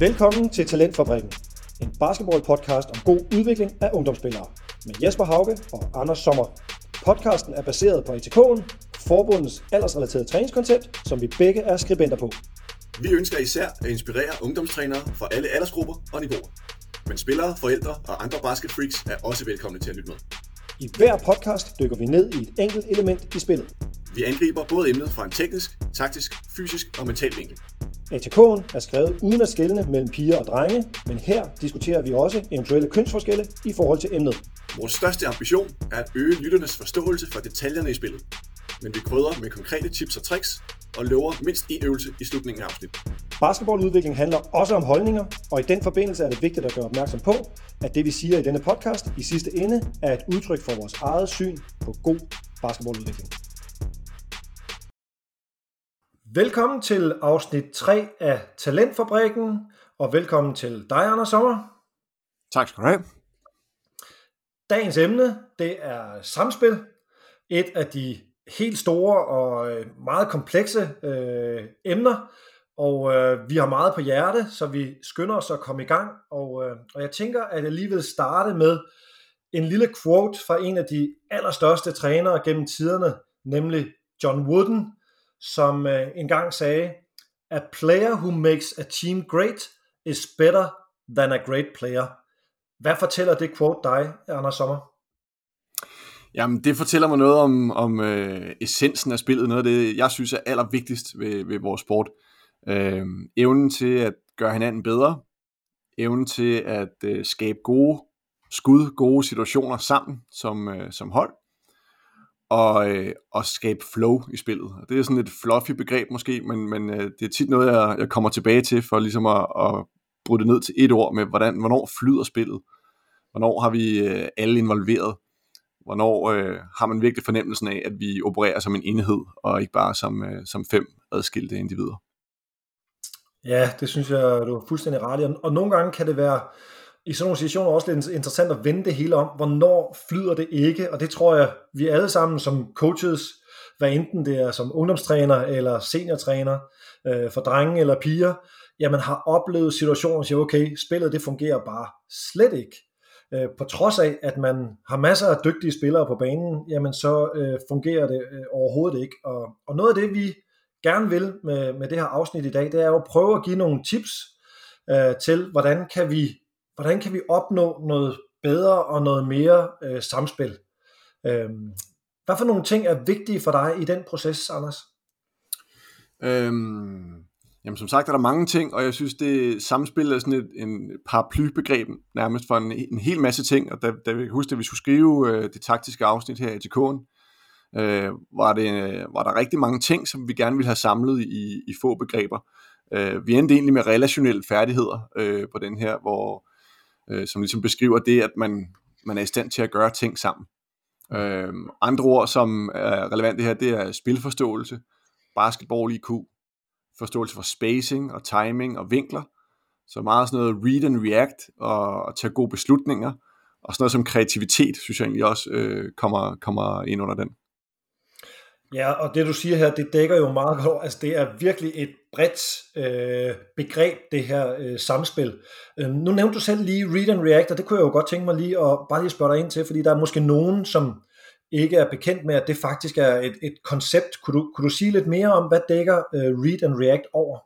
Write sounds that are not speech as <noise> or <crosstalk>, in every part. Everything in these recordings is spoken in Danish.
Velkommen til Talentfabrikken, en basketball-podcast om god udvikling af ungdomsspillere med Jesper Hauge og Anders Sommer. Podcasten er baseret på ATK'en, forbundets aldersrelaterede træningskoncept, som vi begge er skribenter på. Vi ønsker især at inspirere ungdomstrænere fra alle aldersgrupper og niveauer. Men spillere, forældre og andre basketfreaks er også velkomne til at lytte med. I hver podcast dykker vi ned i et enkelt element i spillet. Vi angriber både emnet fra en teknisk, taktisk, fysisk og mental vinkel. ATK'en er skrevet uden at skelne mellem piger og drenge, men her diskuterer vi også eventuelle kønsforskelle i forhold til emnet. Vores største ambition er at øge lytternes forståelse for detaljerne i spillet. Men vi krydder med konkrete tips og tricks og lover mindst en øvelse i slutningen af afsnittet. Basketballudvikling handler også om holdninger, og i den forbindelse er det vigtigt at gøre opmærksom på, at det vi siger i denne podcast i sidste ende er et udtryk for vores eget syn på god basketballudvikling. Velkommen til afsnit 3 af Talentfabrikken, og velkommen til dig, Anders Sommer. Tak skal du have. Dagens emne, det er samspil. Et af de helt store og øh, meget komplekse øh, emner, og øh, vi har meget på hjerte, så vi skynder os at komme i gang. Og, øh, og jeg tænker, at jeg lige vil starte med en lille quote fra en af de allerstørste trænere gennem tiderne, nemlig John Wooden, som øh, engang sagde, A player who makes a team great is better than a great player. Hvad fortæller det quote dig, Anders Sommer? Jamen, det fortæller mig noget om, om øh, essensen af spillet, noget af det, jeg synes er allervigtigst ved, ved vores sport. Øh, evnen til at gøre hinanden bedre, evnen til at øh, skabe gode skud, gode situationer sammen som, øh, som hold, og, øh, og skabe flow i spillet. Det er sådan et fluffy begreb måske, men, men øh, det er tit noget, jeg, jeg kommer tilbage til, for ligesom at, at bryde det ned til et ord med, hvordan, hvornår flyder spillet? Hvornår har vi øh, alle involveret? Hvornår øh, har man virkelig fornemmelsen af, at vi opererer som en enhed, og ikke bare som, øh, som fem adskilte individer? Ja, det synes jeg, du er fuldstændig ret i. Og nogle gange kan det være i sådan nogle situationer også lidt interessant at vende det hele om, hvornår flyder det ikke, og det tror jeg, vi alle sammen som coaches, hvad enten det er som ungdomstræner eller seniortræner, øh, for drenge eller piger, jamen har oplevet situationer, og siger, okay, spillet det fungerer bare slet ikke. Øh, på trods af, at man har masser af dygtige spillere på banen, jamen så øh, fungerer det øh, overhovedet ikke. Og, og noget af det, vi gerne vil med, med det her afsnit i dag, det er jo at prøve at give nogle tips øh, til, hvordan kan vi hvordan kan vi opnå noget bedre og noget mere øh, samspil? Øh, hvad for nogle ting er vigtige for dig i den proces, Anders? Øhm, jamen som sagt er der mange ting, og jeg synes, det samspil er sådan et en paraplybegreb nærmest for en, en hel masse ting, og da, da vi husker, at vi skulle skrive øh, det taktiske afsnit her i TK'en, øh, var, det, øh, var der rigtig mange ting, som vi gerne ville have samlet i, i få begreber. Øh, vi endte egentlig med relationelle færdigheder øh, på den her, hvor øh, som ligesom beskriver det, at man, man er i stand til at gøre ting sammen. Øh, andre ord, som er relevante her, det er spilforståelse, basketball IQ, forståelse for spacing og timing og vinkler, så meget sådan noget read and react og, og tage gode beslutninger, og sådan noget som kreativitet, synes jeg egentlig også øh, kommer, kommer ind under den. Ja, og det du siger her, det dækker jo meget godt, altså det er virkelig et bredt øh, begreb, det her øh, samspil. Øh, nu nævnte du selv lige Read and React, og det kunne jeg jo godt tænke mig lige at bare lige spørge dig ind til, fordi der er måske nogen, som ikke er bekendt med, at det faktisk er et, et koncept. Kunne du, kunne du sige lidt mere om, hvad dækker øh, Read and React over?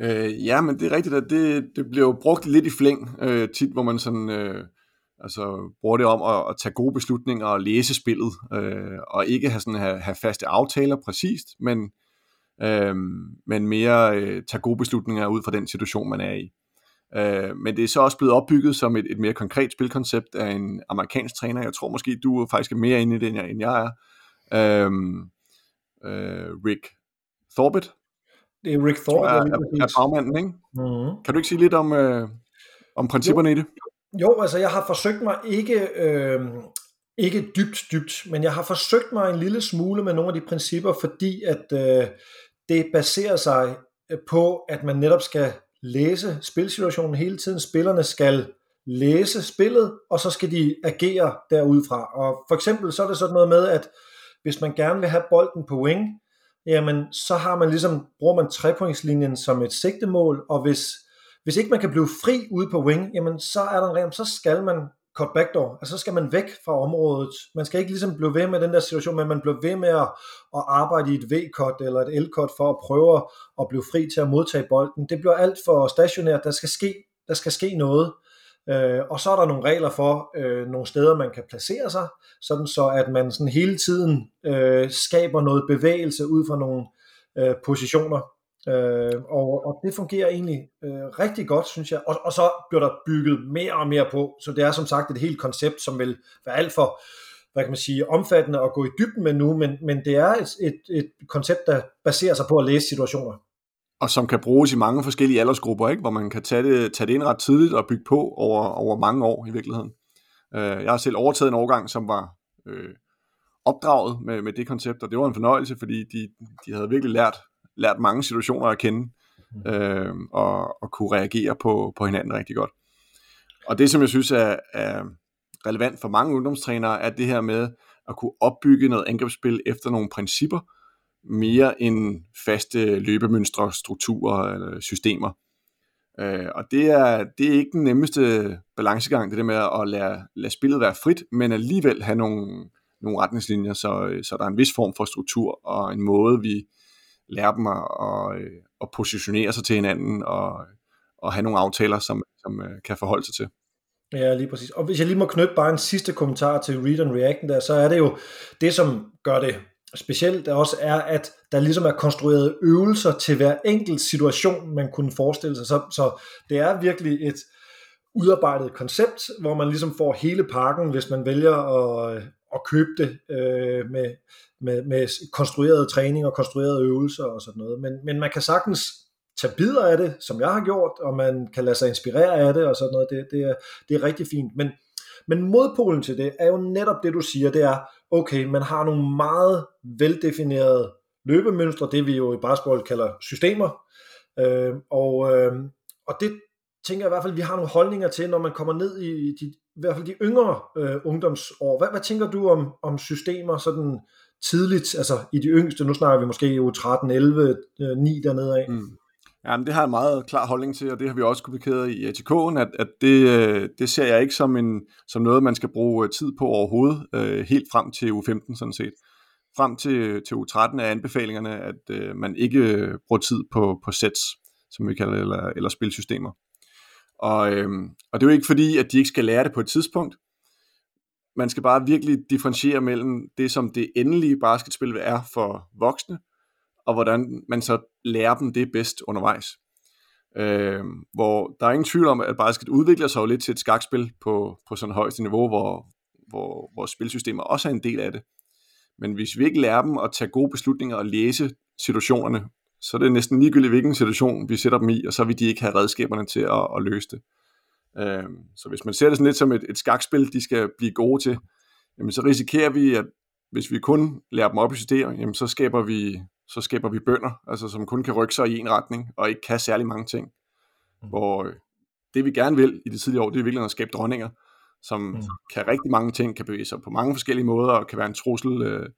Øh, ja, men det er rigtigt, at det, det bliver jo brugt lidt i flæng øh, tit, hvor man sådan... Øh, Altså bruger det om at, at tage gode beslutninger og læse spillet, øh, og ikke have, sådan, have, have faste aftaler præcist, men, øh, men mere øh, tage gode beslutninger ud fra den situation, man er i. Øh, men det er så også blevet opbygget som et, et mere konkret spilkoncept af en amerikansk træner. Jeg tror måske, du faktisk er mere inde i det, end jeg, end jeg er. Øh, øh, Rick Thorbett. Det er Rick Thorbett. Er, er, er bagmanden, ikke? Mm-hmm. Kan du ikke sige lidt om, øh, om principperne jo. i det? Jo, altså jeg har forsøgt mig ikke, øh, ikke dybt, dybt, men jeg har forsøgt mig en lille smule med nogle af de principper, fordi at øh, det baserer sig øh, på, at man netop skal læse spilsituationen hele tiden. Spillerne skal læse spillet, og så skal de agere derudfra. Og for eksempel så er det sådan noget med, at hvis man gerne vil have bolden på wing, jamen så har man ligesom, bruger man trepointslinjen som et sigtemål, og hvis, hvis ikke man kan blive fri ude på wing, jamen så er der en regel, så skal man cut backdoor, altså så skal man væk fra området. Man skal ikke ligesom blive ved med den der situation, men man bliver ved med at, at arbejde i et V-cut eller et L-cut for at prøve at blive fri til at modtage bolden. Det bliver alt for stationært, der skal ske, der skal ske noget. Øh, og så er der nogle regler for øh, nogle steder, man kan placere sig, sådan så at man sådan hele tiden øh, skaber noget bevægelse ud fra nogle øh, positioner. Øh, og, og det fungerer egentlig øh, rigtig godt, synes jeg. Og, og så bliver der bygget mere og mere på, så det er som sagt et helt koncept, som vil være alt for hvad kan man sige, omfattende at gå i dybden med nu, men, men det er et, et, et koncept, der baserer sig på at læse situationer. Og som kan bruges i mange forskellige aldersgrupper, ikke? hvor man kan tage det, tage det ind ret tidligt og bygge på over, over mange år i virkeligheden. Øh, jeg har selv overtaget en årgang, som var øh, opdraget med, med det koncept, og det var en fornøjelse, fordi de, de havde virkelig lært, lært mange situationer at kende, øh, og, og kunne reagere på, på hinanden rigtig godt. Og det, som jeg synes er, er relevant for mange ungdomstrænere, er det her med at kunne opbygge noget angrebsspil efter nogle principper, mere end faste løbemønstre, strukturer eller systemer. Øh, og det er, det er ikke den nemmeste balancegang, det der med at lade, lade spillet være frit, men alligevel have nogle, nogle retningslinjer, så, så der er en vis form for struktur og en måde, vi lære dem at, at, øh, at positionere sig til hinanden og, og have nogle aftaler, som, som øh, kan forholde sig til. Ja, lige præcis. Og hvis jeg lige må knytte bare en sidste kommentar til Read and Reacten der, så er det jo det, som gør det specielt også er, at der ligesom er konstrueret øvelser til hver enkelt situation, man kunne forestille sig. Så, så det er virkelig et udarbejdet koncept, hvor man ligesom får hele pakken, hvis man vælger at, at købe det øh, med, med, med konstrueret træning og konstruerede øvelser og sådan noget. Men, men man kan sagtens tage bidder af det, som jeg har gjort, og man kan lade sig inspirere af det og sådan noget. Det, det, er, det er rigtig fint. Men, men modpolen til det er jo netop det, du siger, det er, okay, man har nogle meget veldefinerede løbemønstre, det vi jo i basketball kalder systemer, øh, og, øh, og det tænker jeg i hvert fald, vi har nogle holdninger til, når man kommer ned i de, i hvert fald de yngre øh, ungdomsår. Hvad, hvad tænker du om, om systemer sådan tidligt, altså i de yngste, nu snakker vi måske jo 13, 11, 9 dernede af? Mm. Ja, men det har jeg en meget klar holdning til, og det har vi også kommunikeret i ATK'en, at, at det, øh, det ser jeg ikke som, en, som noget, man skal bruge øh, tid på overhovedet, øh, helt frem til U15 sådan set. Frem til, øh, til U13 er anbefalingerne, at øh, man ikke bruger tid på, på sets, som vi kalder det, eller, eller spilsystemer. Og, øh, og det er jo ikke fordi, at de ikke skal lære det på et tidspunkt. Man skal bare virkelig differentiere mellem det, som det endelige basketspil er for voksne, og hvordan man så lærer dem det bedst undervejs. Øh, hvor der er ingen tvivl om, at basket udvikler sig jo lidt til et skakspil på, på sådan højeste niveau, hvor, hvor, hvor spilsystemer også er en del af det. Men hvis vi ikke lærer dem at tage gode beslutninger og læse situationerne, så er det næsten ligegyldigt, hvilken situation vi sætter dem i, og så vil de ikke have redskaberne til at, at løse det. Øh, så hvis man ser det sådan lidt som et, et skakspil, de skal blive gode til, jamen så risikerer vi, at hvis vi kun lærer dem op i jamen så skaber vi så skaber vi bønder, altså som kun kan rykke sig i en retning, og ikke kan særlig mange ting. Mm. Hvor øh, det vi gerne vil i det tidlige år, det er virkelig at skabe dronninger, som mm. kan rigtig mange ting, kan bevæge sig på mange forskellige måder, og kan være en trussel øh,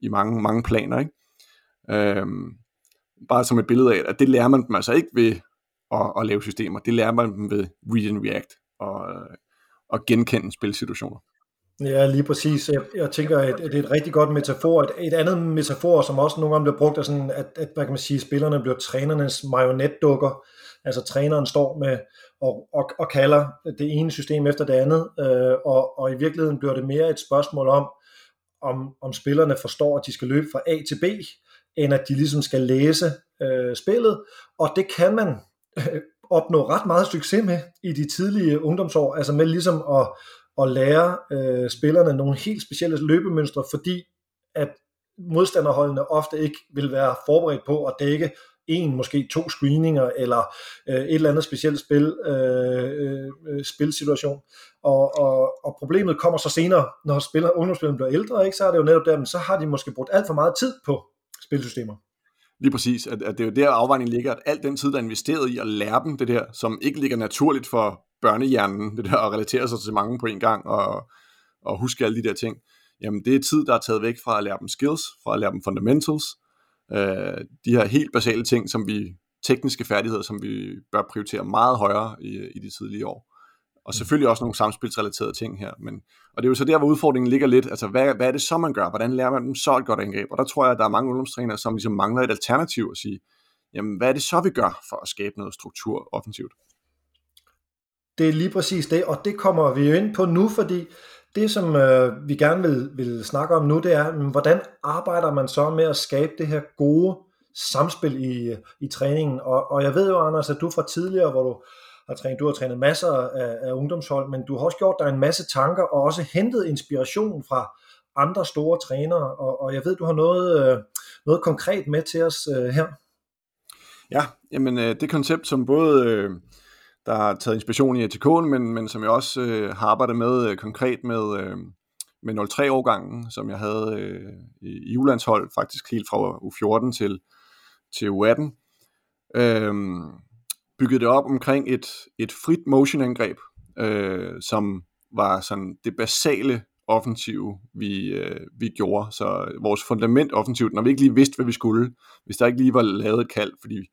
i mange, mange planer. Ikke? Øhm, bare som et billede af, at det lærer man dem altså ikke ved at, at lave systemer, det lærer man dem ved read and react, og, øh, og genkende spilsituationer. Ja, lige præcis. Jeg, jeg tænker, at det er et rigtig godt metafor. Et, et andet metafor, som også nogle gange bliver brugt, er sådan, at, at hvad kan man sige, spillerne bliver trænernes marionetdukker. Altså træneren står med og, og, og kalder det ene system efter det andet, øh, og, og i virkeligheden bliver det mere et spørgsmål om, om, om spillerne forstår, at de skal løbe fra A til B, end at de ligesom skal læse øh, spillet, og det kan man øh, opnå ret meget succes med i de tidlige ungdomsår, altså med ligesom at at lære øh, spillerne nogle helt specielle løbemønstre, fordi at modstanderholdene ofte ikke vil være forberedt på at dække en, måske to screeninger, eller øh, et eller andet specielt spil, øh, øh, spilsituation. Og, og, og problemet kommer så senere, når spiller, ungdomsspillerne bliver ældre, ikke? så er det jo netop der, men så har de måske brugt alt for meget tid på spilsystemer. Lige præcis, at, at det er jo der afvejningen ligger, at al den tid, der er investeret i at lære dem det der, som ikke ligger naturligt for børnehjernen, det der at relatere sig til mange på en gang, og, og huske alle de der ting, jamen det er tid, der er taget væk fra at lære dem skills, fra at lære dem fundamentals, Øh, de her helt basale ting, som vi tekniske færdigheder, som vi bør prioritere meget højere i, i de tidlige år. Og mm. selvfølgelig også nogle samspilsrelaterede ting her. Men, og det er jo så der, hvor udfordringen ligger lidt. Altså, hvad, hvad er det så, man gør? Hvordan lærer man dem så et godt angreb? Og der tror jeg, at der er mange ungdomstrænere, som ligesom mangler et alternativ at sige, jamen, hvad er det så, vi gør for at skabe noget struktur offensivt? Det er lige præcis det, og det kommer vi jo ind på nu, fordi det, som øh, vi gerne vil, vil snakke om nu, det er, hvordan arbejder man så med at skabe det her gode samspil i, i træningen? Og, og jeg ved jo, Anders, at du fra tidligere, hvor du har trænet, du har trænet masser af, af ungdomshold, men du har også gjort dig en masse tanker, og også hentet inspiration fra andre store trænere, og, og jeg ved, du har noget, øh, noget konkret med til os øh, her. Ja, jamen øh, det koncept, som både... Øh der har taget inspiration i ATK'en, men, men som jeg også øh, har arbejdet med øh, konkret med, øh, med 03-årgangen, som jeg havde øh, i, i ulandshold, faktisk helt fra U14 til, til U18. Øh, byggede det op omkring et, et frit motion-angreb, øh, som var sådan det basale offensive, vi, øh, vi gjorde. Så vores fundament offensivt, når vi ikke lige vidste, hvad vi skulle, hvis der ikke lige var lavet et kald, fordi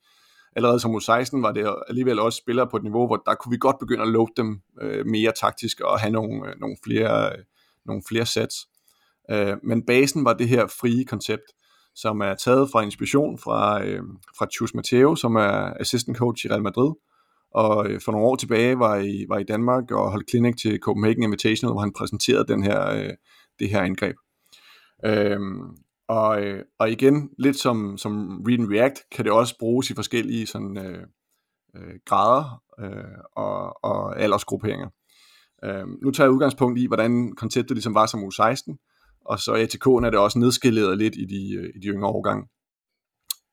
allerede som U16 var det alligevel også spillere på et niveau, hvor der kunne vi godt begynde at load dem øh, mere taktisk og have nogle, øh, nogle, flere, øh, nogle flere sets. Øh, men basen var det her frie koncept, som er taget fra inspiration fra, øh, fra Chus Mateo, som er assistant coach i Real Madrid, og øh, for nogle år tilbage var i, var i Danmark og holdt klinik til Copenhagen Invitational, hvor han præsenterede den her, øh, det her angreb. Øhm, og, øh, og igen, lidt som, som Read and React, kan det også bruges i forskellige sådan, øh, øh, grader øh, og, og aldersgrupperinger. Øh, nu tager jeg udgangspunkt i, hvordan konceptet ligesom var som U16, og så i ATK'en er det også nedskaleret lidt i de, øh, i de yngre årgange.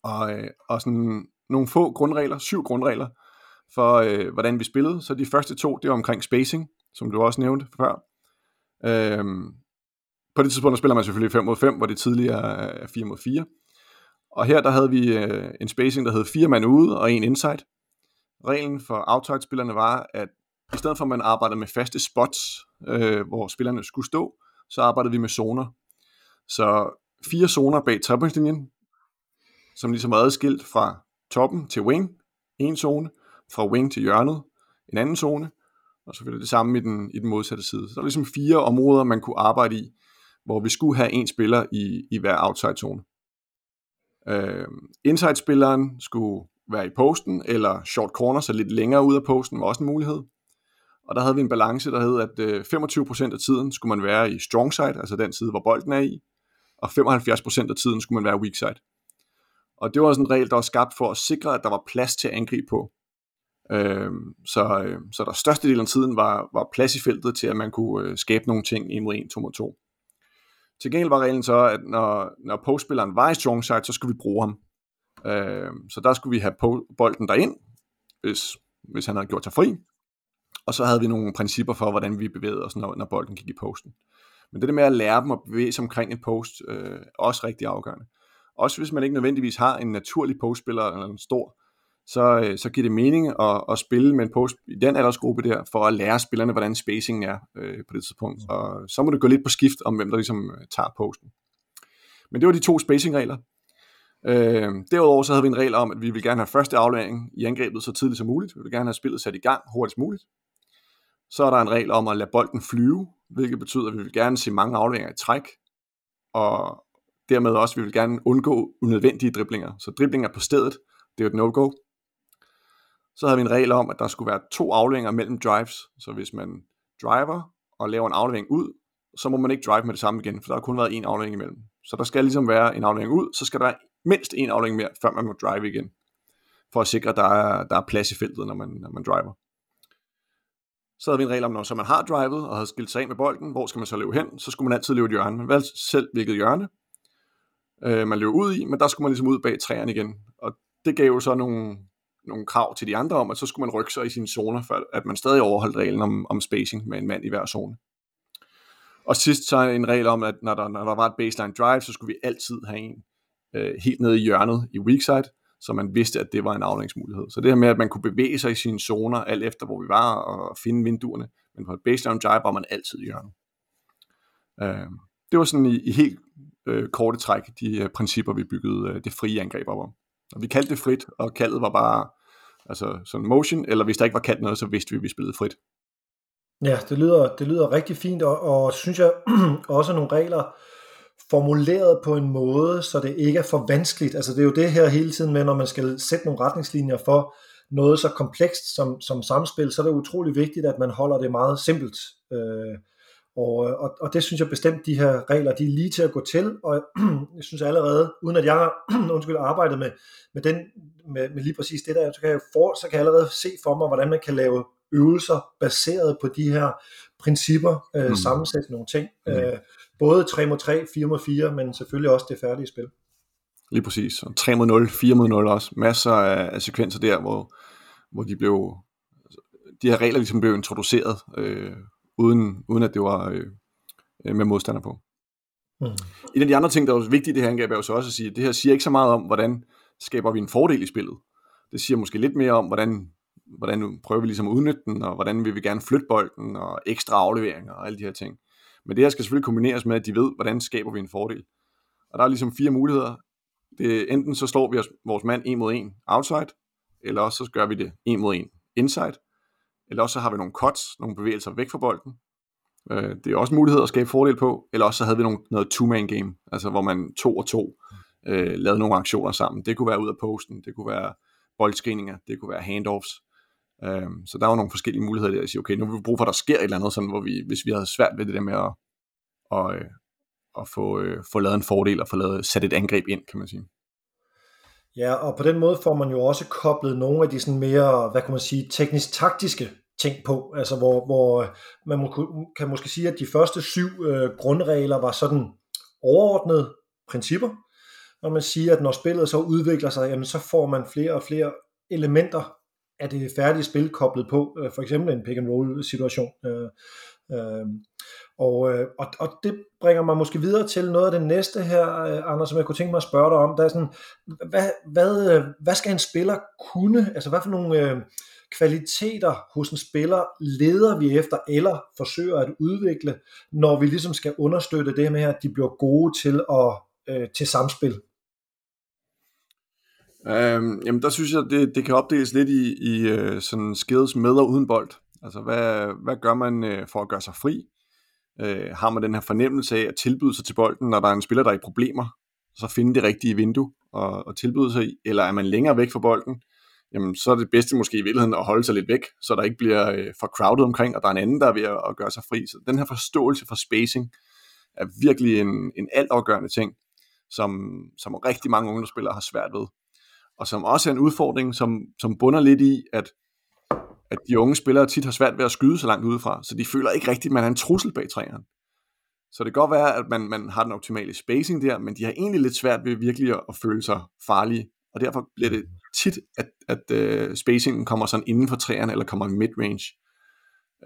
Og, øh, og sådan nogle få grundregler, syv grundregler, for øh, hvordan vi spillede. Så de første to, det var omkring spacing, som du også nævnte før. Øhm, på det tidspunkt der spiller man selvfølgelig 5 mod 5, hvor det tidligere er 4 mod 4. Og her der havde vi øh, en spacing, der hed 4 mand ude og en inside. Reglen for outside-spillerne var, at i stedet for at man arbejdede med faste spots, øh, hvor spillerne skulle stå, så arbejdede vi med zoner. Så fire zoner bag trepunktslinjen, som ligesom var adskilt fra toppen til wing, en zone, fra wing til hjørnet, en anden zone, og selvfølgelig det samme i den, i den modsatte side. Så der var ligesom fire områder, man kunne arbejde i, hvor vi skulle have en spiller i, i hver outside zone. Øh, inside-spilleren skulle være i posten, eller short corner, så lidt længere ud af posten, var også en mulighed. Og der havde vi en balance, der hed, at øh, 25% af tiden skulle man være i strong side, altså den side, hvor bolden er i, og 75% af tiden skulle man være weak side. Og det var sådan en regel, der var skabt for at sikre, at der var plads til at angribe på. Øh, så, øh, så der største del af tiden var, var plads i feltet til, at man kunne øh, skabe nogle ting 1 mod 1, 2 mod 2. Til gengæld var reglen så, at når, når postspilleren var i strong side, så skulle vi bruge ham. Øh, så der skulle vi have bolden derind, hvis, hvis han havde gjort sig fri. Og så havde vi nogle principper for, hvordan vi bevægede os, når, når bolden gik i posten. Men det der med at lære dem at bevæge sig omkring en post, øh, er også rigtig afgørende. Også hvis man ikke nødvendigvis har en naturlig postspiller eller en stor, så, øh, så giver det mening at, at spille med en post i den aldersgruppe der, for at lære spillerne, hvordan spacingen er øh, på det tidspunkt. Og så må det gå lidt på skift om, hvem der ligesom øh, tager posten. Men det var de to spacing-regler. Øh, derudover så havde vi en regel om, at vi vil gerne have første aflevering i angrebet så tidligt som muligt. Vi vil gerne have spillet sat i gang hurtigst muligt. Så er der en regel om at lade bolden flyve, hvilket betyder, at vi vil gerne se mange afleveringer i træk, og dermed også, at vi vil gerne undgå unødvendige driblinger. Så driblinger på stedet, det er jo et no-go. Så havde vi en regel om, at der skulle være to afleveringer mellem drives. Så hvis man driver og laver en aflevering ud, så må man ikke drive med det samme igen, for der har kun været en aflevering imellem. Så der skal ligesom være en aflevering ud, så skal der være mindst en aflevering mere, før man må drive igen. For at sikre, at der er, der er plads i feltet, når man, når man driver. Så havde vi en regel om, når så man har drivet og havde skilt sig af med bolden, hvor skal man så løbe hen? Så skulle man altid løbe et hjørne. Man valgte selv hvilket hjørne, øh, man løb ud i, men der skulle man ligesom ud bag træerne igen. Og det gav jo så nogle, nogle krav til de andre om, at så skulle man rykke sig i sine zoner, for at man stadig overholdt reglen om, om spacing med en mand i hver zone. Og sidst så en regel om, at når der, når der var et baseline drive, så skulle vi altid have en øh, helt nede i hjørnet i weak side, så man vidste, at det var en aflængsmulighed. Så det her med, at man kunne bevæge sig i sine zoner, alt efter hvor vi var, og finde vinduerne, men på et baseline drive var man altid i hjørnet. Øh, det var sådan i, i helt øh, korte træk de øh, principper, vi byggede øh, det frie angreb op om. Og vi kaldte det frit, og kaldet var bare altså sådan motion, eller hvis der ikke var kaldt noget, så vidste vi, at vi spillede frit. Ja, det lyder, det lyder rigtig fint, og, og synes jeg <clears throat> også nogle regler formuleret på en måde, så det ikke er for vanskeligt. Altså det er jo det her hele tiden med, når man skal sætte nogle retningslinjer for noget så komplekst som, som samspil, så er det utrolig vigtigt, at man holder det meget simpelt. Øh, og, og, og det synes jeg bestemt, de her regler, de er lige til at gå til, og <clears throat> jeg synes allerede, uden at jeg har <clears throat> undskyld, arbejdet med, med, den, med, med lige præcis det der, så kan, jeg for, så kan jeg allerede se for mig, hvordan man kan lave øvelser baseret på de her principper, øh, mm. sammensætte nogle ting. Mm. Øh, både 3 mod 3, 4 mod 4, men selvfølgelig også det færdige spil. Lige præcis. Og 3 mod 0, 4 mod 0 også. Masser af, af sekvenser der, hvor, hvor de blev de her regler ligesom blev introduceret, øh, uden, uden at det var øh, med modstander på. Mm. En af de andre ting, der er vigtigt i det her angreb, er jo så også at sige, at det her siger ikke så meget om, hvordan skaber vi en fordel i spillet. Det siger måske lidt mere om, hvordan hvordan prøver vi ligesom at udnytte den, og hvordan vil vi gerne flytte bolden, og ekstra afleveringer og alle de her ting. Men det her skal selvfølgelig kombineres med, at de ved, hvordan skaber vi en fordel. Og der er ligesom fire muligheder. Det, enten så slår vi os, vores mand en mod en outside, eller også så gør vi det en mod en inside, eller også så har vi nogle cuts, nogle bevægelser væk fra bolden. Øh, det er også mulighed at skabe fordel på, eller også så havde vi nogle, noget two-man game, altså hvor man to og to øh, lavede nogle aktioner sammen. Det kunne være ud af posten, det kunne være boldscreeninger, det kunne være handoffs. Øhm, så der var nogle forskellige muligheder der, at sige, okay, nu vil vi bruge for, at der sker et eller andet, sådan, hvor vi, hvis vi havde svært ved det der med at, at, øh, at få, øh, få lavet en fordel og få lavet, sat et angreb ind, kan man sige. Ja, og på den måde får man jo også koblet nogle af de sådan mere, hvad kan man sige, teknisk-taktiske ting på, altså hvor, hvor øh, man må, kan måske sige, at de første syv øh, grundregler var sådan overordnede principper, når man siger, at når spillet så udvikler sig, jamen så får man flere og flere elementer er det færdige spil koblet på, øh, for eksempel en pick and roll situation. Øh, øh, og, øh, og, og det bringer mig måske videre til noget af det næste her, øh, Anders, som jeg kunne tænke mig at spørge dig om. Der er sådan, hvad, hvad, øh, hvad skal en spiller kunne? Altså hvad for nogle øh, kvaliteter hos en spiller leder vi efter, eller forsøger at udvikle, når vi ligesom skal understøtte det med, at de bliver gode til at øh, til samspil Øhm, jamen der synes jeg, det, det kan opdeles lidt i, i øh, sådan skills med og uden bold. Altså hvad, hvad gør man øh, for at gøre sig fri? Øh, har man den her fornemmelse af at tilbyde sig til bolden, når der er en spiller, der er i problemer? Så finde det rigtige vindue og, og tilbyde sig i. Eller er man længere væk fra bolden? Jamen så er det bedste måske i virkeligheden at holde sig lidt væk, så der ikke bliver øh, for crowded omkring, og der er en anden, der er ved at, at gøre sig fri. Så den her forståelse for spacing er virkelig en, en altafgørende ting, som, som rigtig mange ungdomsspillere har svært ved og som også er en udfordring, som, som bunder lidt i, at, at de unge spillere tit har svært ved at skyde så langt udefra, så de føler ikke rigtigt, at man er en trussel bag træerne. Så det kan godt være, at man, man har den optimale spacing der, men de har egentlig lidt svært ved virkelig at, at føle sig farlige, og derfor bliver det tit, at, at uh, spacingen kommer sådan inden for træerne, eller kommer i midrange.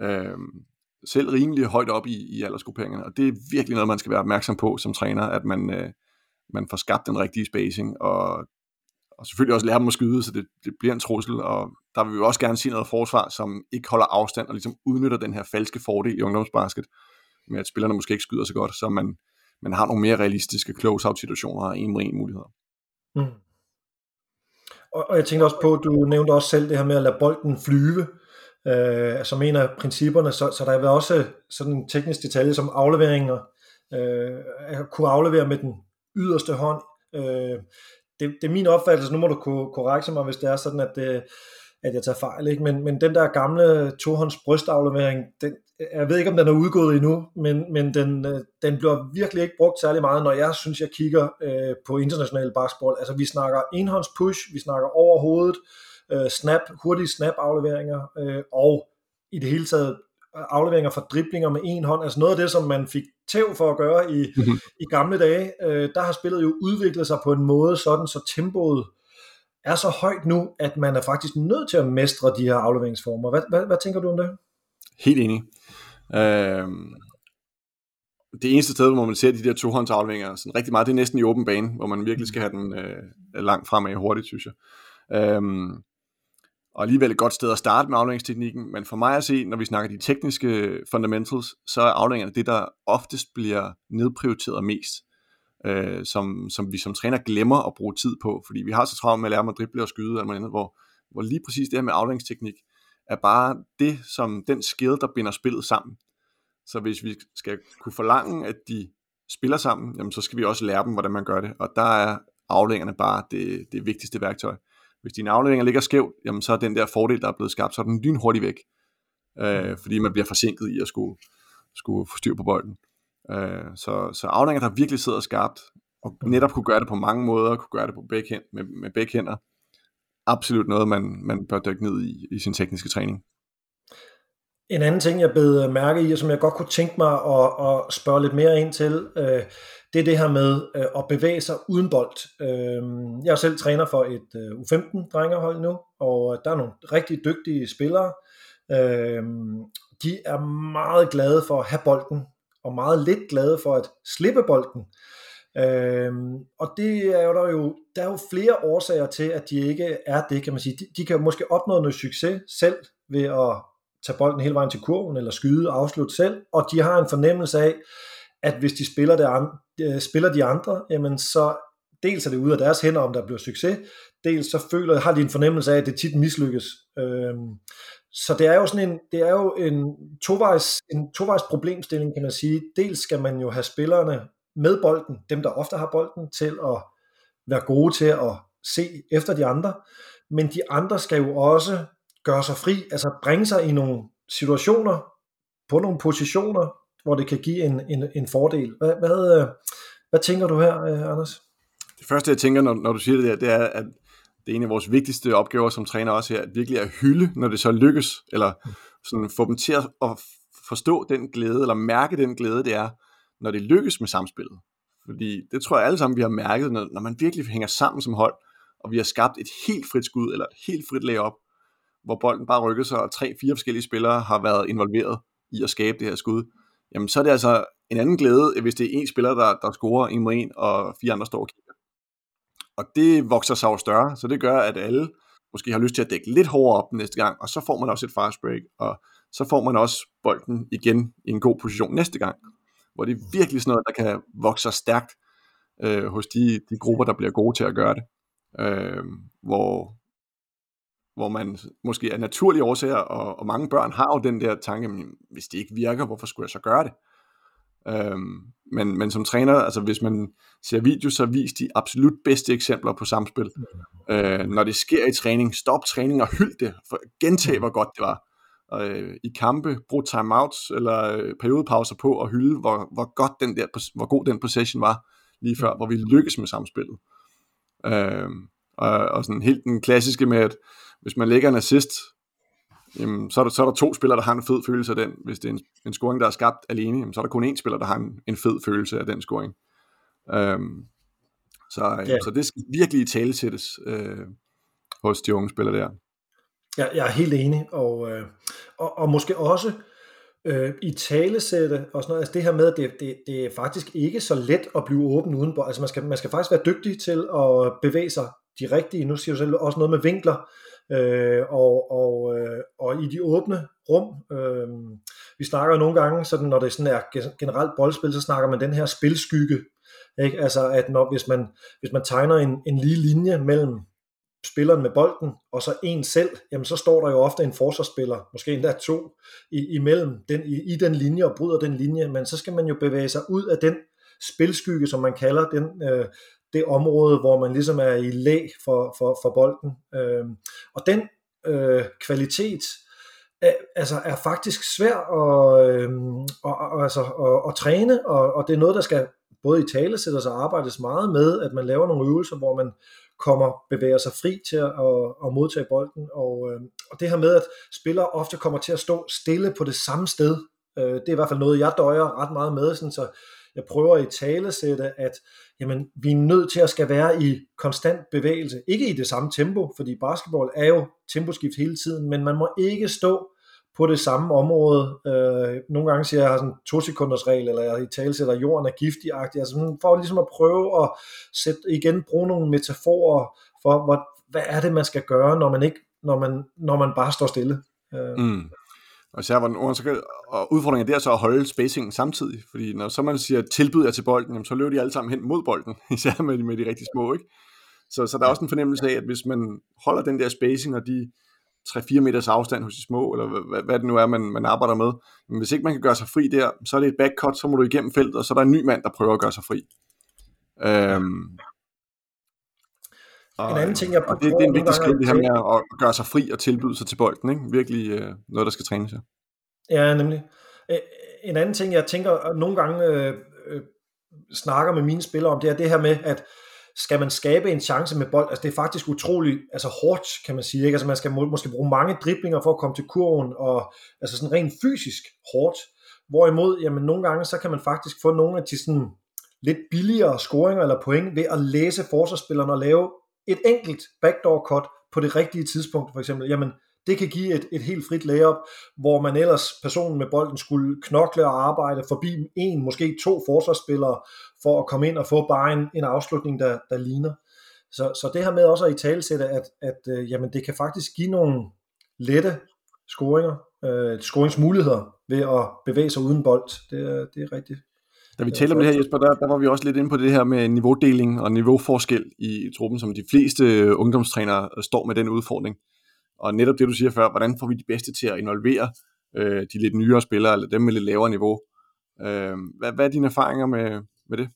Uh, selv rimelig højt op i, i aldersgrupperingerne, og det er virkelig noget, man skal være opmærksom på som træner, at man, uh, man får skabt den rigtige spacing, og og selvfølgelig også lære dem at skyde, så det, det bliver en trussel, og der vil vi også gerne se noget forsvar, som ikke holder afstand og ligesom udnytter den her falske fordel i ungdomsbasket, med at spillerne måske ikke skyder så godt, så man, man har nogle mere realistiske close-out situationer og en mod en muligheder. Mm. Og, og jeg tænkte også på, du nævnte også selv det her med at lade bolden flyve, øh, altså en af principperne, så, så der er også sådan en teknisk detalje som afleveringer, øh, at kunne aflevere med den yderste hånd, øh, det, det er min opfattelse, nu må du korrekte mig, hvis det er sådan, at, det, at jeg tager fejl, ikke? Men, men den der gamle tohånds brystaflevering, den, jeg ved ikke, om den er udgået endnu, men, men den, øh, den bliver virkelig ikke brugt særlig meget, når jeg synes, jeg kigger øh, på international basketball. Altså vi snakker enhånds push, vi snakker over hovedet, øh, snap, hurtige snap afleveringer, øh, og i det hele taget afleveringer fra driblinger med en hånd, altså noget af det, som man fik tæv for at gøre i, mm-hmm. i gamle dage, øh, der har spillet jo udviklet sig på en måde sådan, så tempoet er så højt nu, at man er faktisk nødt til at mestre de her afleveringsformer. Hvad, hvad, hvad tænker du om det? Helt enig. Øh, det eneste sted, hvor man ser de der tohåndsafleveringer sådan rigtig meget, det er næsten i åben bane, hvor man virkelig skal have den øh, langt fremad hurtigt, synes jeg. Øh, og alligevel et godt sted at starte med afleveringsteknikken, men for mig at se, når vi snakker de tekniske fundamentals, så er afleveringerne det, der oftest bliver nedprioriteret mest. øh, som, som vi som træner glemmer at bruge tid på, fordi vi har så travlt med at lære dem at drible og skyde, eller andet, hvor, hvor lige præcis det her med afleveringsteknik, er bare det, som den skede, der binder spillet sammen. Så hvis vi skal kunne forlange, at de spiller sammen, jamen så skal vi også lære dem, hvordan man gør det, og der er aflængerne bare det, det vigtigste værktøj. Hvis dine afleveringer ligger skævt, jamen så er den der fordel, der er blevet skabt, så er den lynhurtigt væk. Øh, fordi man bliver forsinket i at skulle, skulle få styr på bolden. Øh, så, så afleveringer, der virkelig sidder skarpt, og netop kunne gøre det på mange måder, kunne gøre det på hænder, med, med begge hænder, absolut noget, man, man bør dykke ned i, i sin tekniske træning. En anden ting, jeg bed øh, mærke i, og som jeg godt kunne tænke mig at, at spørge lidt mere ind til, øh, det er det her med øh, at bevæge sig uden bold. Øh, jeg er selv træner for et øh, U15-drengerhold nu, og øh, der er nogle rigtig dygtige spillere. Øh, de er meget glade for at have bolden, og meget lidt glade for at slippe bolden. Øhm, og det er jo der jo, der er jo flere årsager til, at de ikke er det, kan man sige. De, de kan måske opnå noget succes selv ved at tage bolden hele vejen til kurven, eller skyde og afslutte selv, og de har en fornemmelse af, at hvis de spiller, det andre, øh, spiller de andre, jamen så dels er det ude af deres hænder, om der bliver succes, dels så føler, har de en fornemmelse af, at det tit mislykkes. Øhm, så det er jo sådan en, det er jo en tovejs, en tovejs problemstilling, kan man sige. Dels skal man jo have spillerne med bolden, dem der ofte har bolden, til at være gode til at se efter de andre, men de andre skal jo også gøre sig fri, altså bringe sig i nogle situationer, på nogle positioner, hvor det kan give en, en, en fordel. Hvad, hvad, øh, hvad tænker du her, øh, Anders? Det første, jeg tænker, når, når du siger det der, det er, at det er en af vores vigtigste opgaver som træner også her, at virkelig at hylde, når det så lykkes, eller sådan få dem til at forstå den glæde, eller mærke den glæde, det er, når det lykkes med samspillet. Fordi det tror jeg alle sammen, vi har mærket, når, når man virkelig hænger sammen som hold, og vi har skabt et helt frit skud, eller et helt frit layup, hvor bolden bare rykkede sig, og tre-fire forskellige spillere har været involveret i at skabe det her skud, jamen så er det altså en anden glæde, hvis det er en spiller, der, der scorer en mod en, og fire andre står og kigger. Og det vokser sig jo større, så det gør, at alle måske har lyst til at dække lidt hårdere op næste gang, og så får man også et fast break, og så får man også bolden igen i en god position næste gang, hvor det er virkelig sådan noget, der kan vokse sig stærkt øh, hos de, de grupper, der bliver gode til at gøre det. Øh, hvor, hvor man måske er naturlige årsager, og, og mange børn har jo den der tanke, men hvis det ikke virker, hvorfor skulle jeg så gøre det? Øhm, men, men som træner, altså hvis man ser video, så vis de absolut bedste eksempler på samspil. Øh, når det sker i træning, stop træning og hyld det, for gentag hvor godt det var. Øh, I kampe, brug timeouts eller øh, periodepauser på og hylde, hvor, hvor godt den der, hvor god den possession var lige før, hvor vi lykkes med samspillet. Øh, og, og sådan helt den klassiske med, at hvis man lægger en assist, jamen, så, er der, så er der to spillere, der har en fed følelse af den. Hvis det er en, en scoring, der er skabt alene, jamen, så er der kun én spiller, der har en, en fed følelse af den scoring. Øhm, så, ja. så det skal virkelig i tale sættes øh, hos de unge spillere der. Ja, jeg er helt enig, og, øh, og, og måske også øh, i talesætte og sådan noget, altså det her med, at det, det, det er faktisk ikke så let at blive åben udenpå, altså man skal, man skal faktisk være dygtig til at bevæge sig de rigtige, nu siger du selv også noget med vinkler, øh, og, og, øh, og i de åbne rum, øh, vi snakker nogle gange, sådan, når det sådan er generelt boldspil, så snakker man den her spilskygge, ikke? altså at når, hvis, man, hvis man tegner en, en lige linje mellem spilleren med bolden, og så en selv, jamen så står der jo ofte en forsvarsspiller, måske endda to, i, imellem den, i, i den linje og bryder den linje, men så skal man jo bevæge sig ud af den spilskygge, som man kalder den, øh, det område, hvor man ligesom er i læg for, for, for bolden. Øh, og den øh, kvalitet er, altså er faktisk svær at, øh, og, og, altså, at, at træne, og, og det er noget, der skal både i tale sættes og arbejdes meget med, at man laver nogle øvelser, hvor man kommer, bevæger sig fri til at, at, at modtage bolden, og, øh, og det her med, at spillere ofte kommer til at stå stille på det samme sted, øh, det er i hvert fald noget, jeg døjer ret meget med, sådan, så jeg prøver i talesætte, at jamen, vi er nødt til at skal være i konstant bevægelse. Ikke i det samme tempo, fordi basketball er jo temposkift hele tiden, men man må ikke stå på det samme område. Øh, nogle gange siger jeg, at jeg har sådan to sekunders regel, eller jeg i tale sætter, at jorden er giftig altså for ligesom at prøve at sætte, igen bruge nogle metaforer for, hvad, hvad er det, man skal gøre, når man, ikke, når man, når man bare står stille. Øh. Mm. Og især hvor så kan, og udfordringen der så at holde spacingen samtidig, fordi når så man siger tilbyder til bolden, jamen, så løber de alle sammen hen mod bolden, <laughs> især med, med de rigtig små, ikke? Så, så der er også en fornemmelse af, at hvis man holder den der spacing og de 3-4 meters afstand hos de små, eller hvad, hvad det nu er, man, man arbejder med, men hvis ikke man kan gøre sig fri der, så er det et backcut, så må du igennem feltet, og så er der en ny mand, der prøver at gøre sig fri. Øhm, og, en anden ting, jeg og det, det er en vigtig skridt, det her med at gøre sig fri og tilbyde sig til bolden. Ikke? Virkelig øh, noget, der skal trænes her. Ja, nemlig. En anden ting, jeg tænker nogle gange øh, øh, snakker med mine spillere om, det er det her med, at skal man skabe en chance med bold, altså det er faktisk utroligt altså hårdt, kan man sige, ikke? altså man skal må, måske bruge mange driblinger for at komme til kurven, og altså sådan rent fysisk hårdt, hvorimod, jamen nogle gange, så kan man faktisk få nogle af de sådan lidt billigere scoringer eller point ved at læse forsvarsspilleren og lave et enkelt backdoor cut på det rigtige tidspunkt, for eksempel, jamen det kan give et, et helt frit layup, hvor man ellers, personen med bolden, skulle knokle og arbejde forbi en, måske to forsvarsspillere, for at komme ind og få bare en, en afslutning, der, der ligner. Så, så det her med også at i talesætte, at, at øh, jamen, det kan faktisk give nogle lette scoringer, øh, scoringsmuligheder ved at bevæge sig uden bold. Det er, det er rigtigt. Da vi talte om det her, Jesper, der, der var vi også lidt inde på det her med niveaudeling og niveauforskel i truppen, som de fleste ungdomstrænere står med den udfordring. Og netop det, du siger før, hvordan får vi de bedste til at involvere øh, de lidt nyere spillere, eller dem med lidt lavere niveau. Øh, hvad, hvad er dine erfaringer med, med det?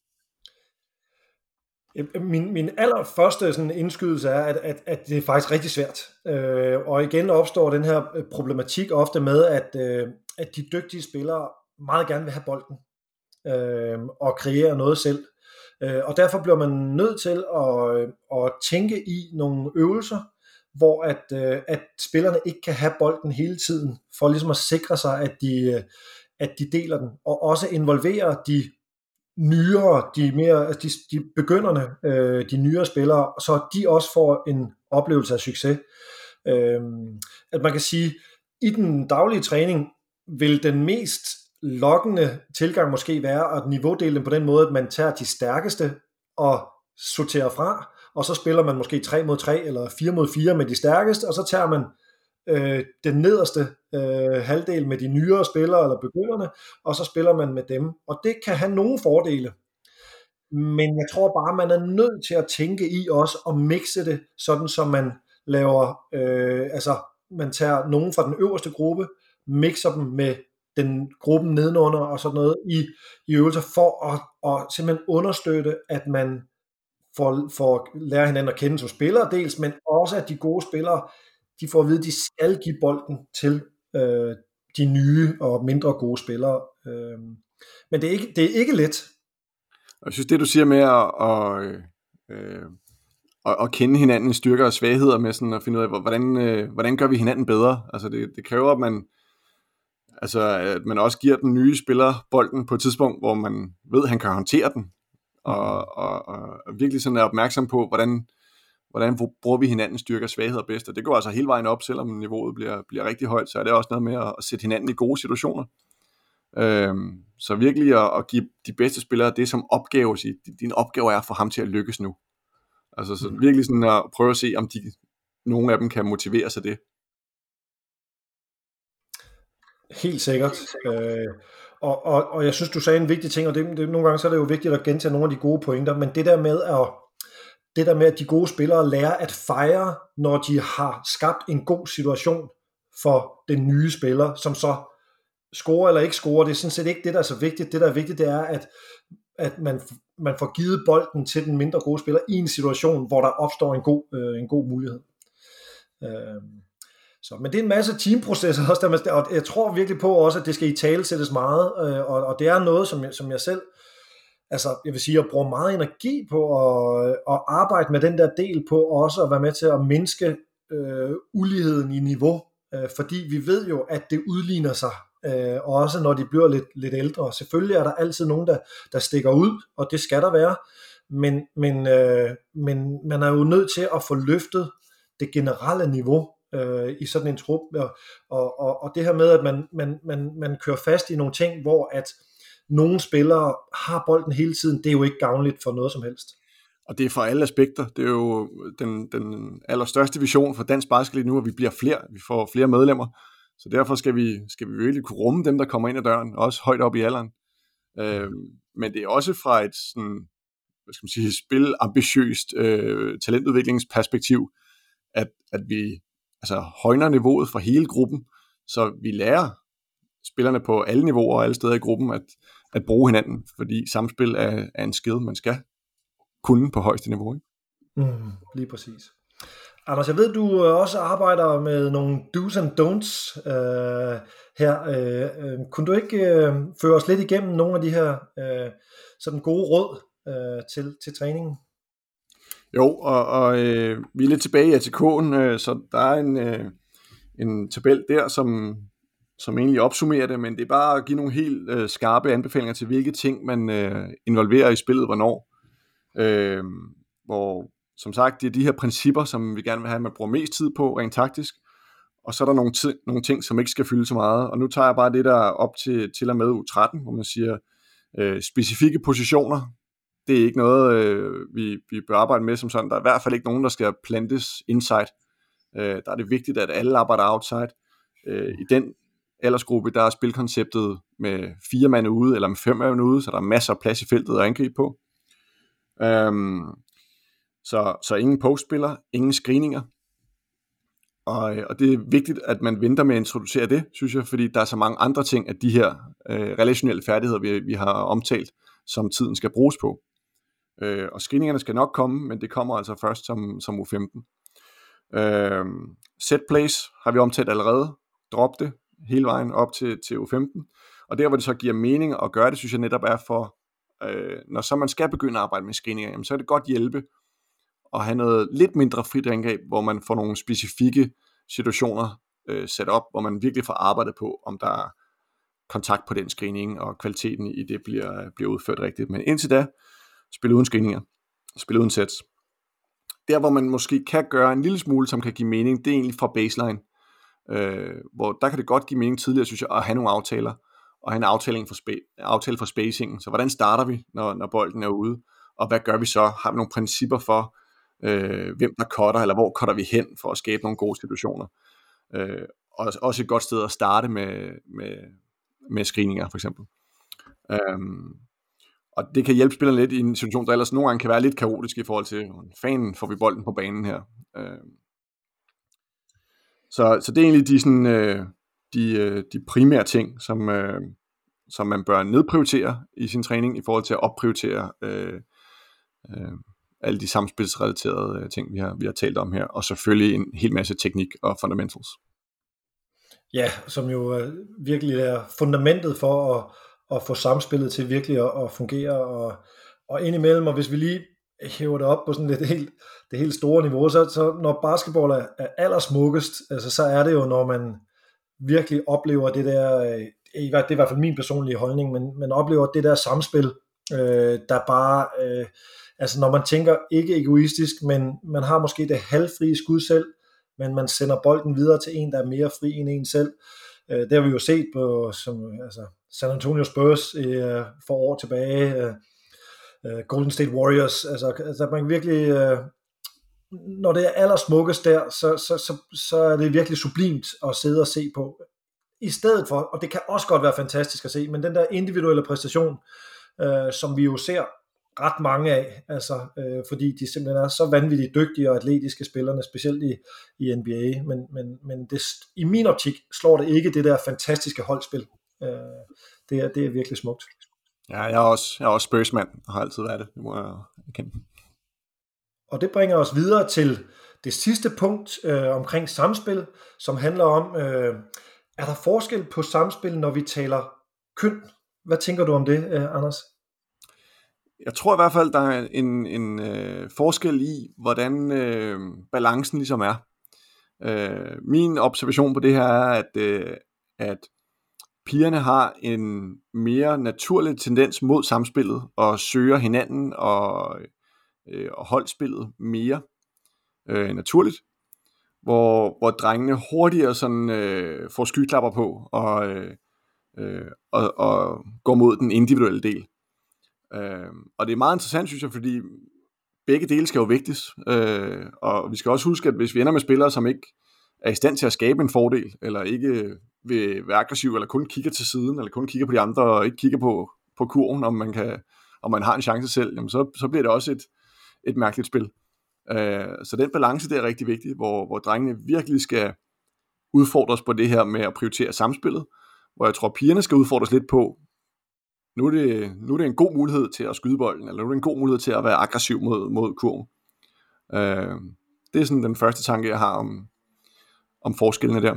Min, min allerførste sådan indskydelse er, at, at, at det er faktisk rigtig svært. Øh, og igen opstår den her øh, problematik ofte med, at, øh, at de dygtige spillere meget gerne vil have bolden øh, og kreere noget selv. Øh, og derfor bliver man nødt til at, øh, at tænke i nogle øvelser, hvor at, øh, at spillerne ikke kan have bolden hele tiden, for ligesom at sikre sig, at de, øh, at de deler den, og også involvere de nyere, de mere, altså de, de begynderne, øh, de nyere spillere, så de også får en oplevelse af succes. Øh, at man kan sige, i den daglige træning vil den mest lokkende tilgang måske være at niveaudele dem på den måde, at man tager de stærkeste og sorterer fra, og så spiller man måske 3 mod 3 eller 4 mod 4 med de stærkeste, og så tager man øh, den nederste øh, halvdel med de nyere spillere eller begynderne, og så spiller man med dem. Og det kan have nogle fordele. Men jeg tror bare, man er nødt til at tænke i også og mixe det, sådan som man laver, øh, altså man tager nogen fra den øverste gruppe, mixer dem med den gruppen nedenunder og sådan noget i, i øvelser for at, at simpelthen understøtte, at man får, får lære hinanden at kende som spillere dels, men også at de gode spillere, de får at vide, at de skal give bolden til øh, de nye og mindre gode spillere. Øh, men det er, ikke, det er ikke let. Jeg synes, det du siger med at, at, øh, at, at kende hinandens styrker og svagheder, med sådan at finde ud af, hvordan, øh, hvordan gør vi hinanden bedre? Altså det, det kræver, at man, altså, at man også giver den nye spiller bolden på et tidspunkt, hvor man ved, at han kan håndtere den, og, og, og virkelig sådan er opmærksom på, hvordan, hvordan bruger vi hinandens styrker og svagheder bedst, og det går altså hele vejen op, selvom niveauet bliver, bliver rigtig højt, så er det også noget med at, at sætte hinanden i gode situationer. Øhm, så virkelig at, at give de bedste spillere det som opgave at sige, din opgave er få ham til at lykkes nu. Altså så mm. virkelig sådan at prøve at se, om de, nogle af dem kan motivere sig det. Helt sikkert. Øh, og, og, og jeg synes, du sagde en vigtig ting, og det, det, nogle gange så er det jo vigtigt at gentage nogle af de gode pointer, men det der med at det der med, at de gode spillere lærer at fejre, når de har skabt en god situation for den nye spiller, som så scorer eller ikke scorer, det er sådan set ikke det, der er så vigtigt. Det, der er vigtigt, det er, at, at man, man får givet bolden til den mindre gode spiller i en situation, hvor der opstår en god, øh, en god mulighed. Øh, så, men det er en masse teamprocesser også, der man, og jeg tror virkelig på også, at det skal i tale sættes meget, øh, og, og det er noget, som jeg, som jeg selv, altså jeg vil sige, jeg bruger meget energi på at, øh, at arbejde med den der del på, også at være med til at mindske øh, uligheden i niveau, øh, fordi vi ved jo, at det udligner sig, øh, også når de bliver lidt, lidt ældre. Selvfølgelig er der altid nogen, der, der stikker ud, og det skal der være, men, men, øh, men man er jo nødt til at få løftet det generelle niveau, øh, i sådan en trup, og, og, og, og det her med, at man, man, man, man kører fast i nogle ting, hvor at nogle spillere har bolden hele tiden, det er jo ikke gavnligt for noget som helst. Og det er for alle aspekter. Det er jo den, den allerstørste vision for dansk basket lige nu, at vi bliver flere. Vi får flere medlemmer. Så derfor skal vi, skal vi virkelig kunne rumme dem, der kommer ind ad døren, også højt op i alderen. Øh, men det er også fra et sådan, hvad skal man sige, spilambitiøst øh, talentudviklingsperspektiv, at, at vi altså, højner niveauet for hele gruppen, så vi lærer spillerne på alle niveauer og alle steder i gruppen at, at bruge hinanden, fordi samspil er, er en skill, man skal kunne på højeste niveau. Ikke? Mm, lige præcis. Anders, jeg ved, du øh, også arbejder med nogle do's and don'ts øh, her. Øh, øh, kunne du ikke øh, føre os lidt igennem nogle af de her øh, sådan gode råd øh, til, til træningen? Jo, og, og øh, vi er lidt tilbage i ATK'en, øh, så der er en, øh, en tabel der, som, som egentlig opsummerer det, men det er bare at give nogle helt øh, skarpe anbefalinger til, hvilke ting man øh, involverer i spillet, hvornår. Øh, hvor, som sagt, det er de her principper, som vi gerne vil have, at man bruger mest tid på, rent taktisk, og så er der nogle, t- nogle ting, som ikke skal fylde så meget, og nu tager jeg bare det der op til, til og med U13, hvor man siger, øh, specifikke positioner, det er ikke noget, øh, vi, vi bør arbejde med som sådan. Der er i hvert fald ikke nogen, der skal plantes inside. Øh, der er det vigtigt, at alle arbejder outside. Øh, I den aldersgruppe, der er spilkonceptet med fire mand ude, eller med fem mand ude, så der er masser af plads i feltet at angribe på. Øhm, så, så ingen postspiller, ingen screeninger. Og, øh, og det er vigtigt, at man venter med at introducere det, synes jeg, fordi der er så mange andre ting af de her øh, relationelle færdigheder, vi, vi har omtalt, som tiden skal bruges på. Øh, og screeningerne skal nok komme, men det kommer altså først som, som U15. Øh, set plays har vi omtalt allerede. Drop det hele vejen op til, til U15. Og der, hvor det så giver mening at gøre det, synes jeg netop er for, øh, når så man skal begynde at arbejde med screeninger, jamen, så er det godt hjælpe at have noget lidt mindre frit angreb, hvor man får nogle specifikke situationer øh, sat op, hvor man virkelig får arbejdet på, om der er kontakt på den screening, og kvaliteten i det bliver, bliver udført rigtigt. Men indtil da, spille uden screeninger, spille uden sets. Der, hvor man måske kan gøre en lille smule, som kan give mening, det er egentlig fra baseline. Øh, hvor der kan det godt give mening tidligere, synes jeg, at have nogle aftaler, og have en aftale for, spa- aftale for spacingen. Så hvordan starter vi, når, når bolden er ude? Og hvad gør vi så? Har vi nogle principper for, øh, hvem der cutter, eller hvor cutter vi hen, for at skabe nogle gode situationer? Øh, og også et godt sted at starte med, med, med screeninger, for eksempel. Um, og det kan hjælpe spillerne lidt i en situation, der ellers nogle gange kan være lidt kaotisk i forhold til, fanden får vi bolden på banen her. Øh, så, så det er egentlig de, sådan, øh, de, øh, de primære ting, som, øh, som man bør nedprioritere i sin træning i forhold til at opprioritere øh, øh, alle de samspilsrelaterede øh, ting, vi har, vi har talt om her, og selvfølgelig en hel masse teknik og fundamentals. Ja, som jo øh, virkelig er fundamentet for at, at få samspillet til virkelig at, at fungere, og, og indimellem, og hvis vi lige hæver det op på sådan lidt helt, det helt store niveau, så, så når basketball er, er allersmukkest, altså, så er det jo, når man virkelig oplever det der, øh, det er i hvert fald min personlige holdning, men man oplever det der samspil, øh, der bare, øh, altså når man tænker ikke egoistisk, men man har måske det halvfrie skud selv, men man sender bolden videre til en, der er mere fri end en selv. Øh, Øh, det har vi jo set på som, altså, San Antonio Spurs øh, for år tilbage, øh, øh, Golden State Warriors, altså, altså man virkelig, øh, når det er allersmukkest der, så, så, så, så er det virkelig sublimt at sidde og se på. I stedet for, og det kan også godt være fantastisk at se, men den der individuelle præstation, øh, som vi jo ser ret mange af, altså, øh, fordi de simpelthen er så vanvittigt dygtige og atletiske spillerne, specielt i, i NBA, men, men, men det, i min optik slår det ikke det der fantastiske holdspil. Øh, det, er, det er virkelig smukt. Ja, jeg er også, jeg er også spørgsmål, og har altid været det, det må jeg erkende. Og det bringer os videre til det sidste punkt øh, omkring samspil, som handler om, øh, er der forskel på samspil, når vi taler køn? Hvad tænker du om det, øh, Anders? Jeg tror i hvert fald, der er en, en øh, forskel i, hvordan øh, balancen ligesom er. Øh, min observation på det her er, at, øh, at pigerne har en mere naturlig tendens mod samspillet og søger hinanden og, øh, og holdspillet mere øh, naturligt, hvor, hvor drengene hurtigere sådan, øh, får skyklapper på og, øh, øh, og, og går mod den individuelle del. Øh, og det er meget interessant, synes jeg, fordi begge dele skal jo vægtes, øh, og vi skal også huske, at hvis vi ender med spillere, som ikke er i stand til at skabe en fordel, eller ikke vil være aggressiv, eller kun kigger til siden, eller kun kigger på de andre, og ikke kigger på, på kurven, om man, kan, om man har en chance selv, jamen så, så bliver det også et, et mærkeligt spil. Øh, så den balance, det er rigtig vigtig, hvor, hvor drengene virkelig skal udfordres på det her med at prioritere samspillet, hvor jeg tror, pigerne skal udfordres lidt på, nu er, det, nu er det en god mulighed til at skyde bolden, eller nu er det en god mulighed til at være aggressiv mod, mod kurven. Øh, det er sådan den første tanke, jeg har om, om forskellene der.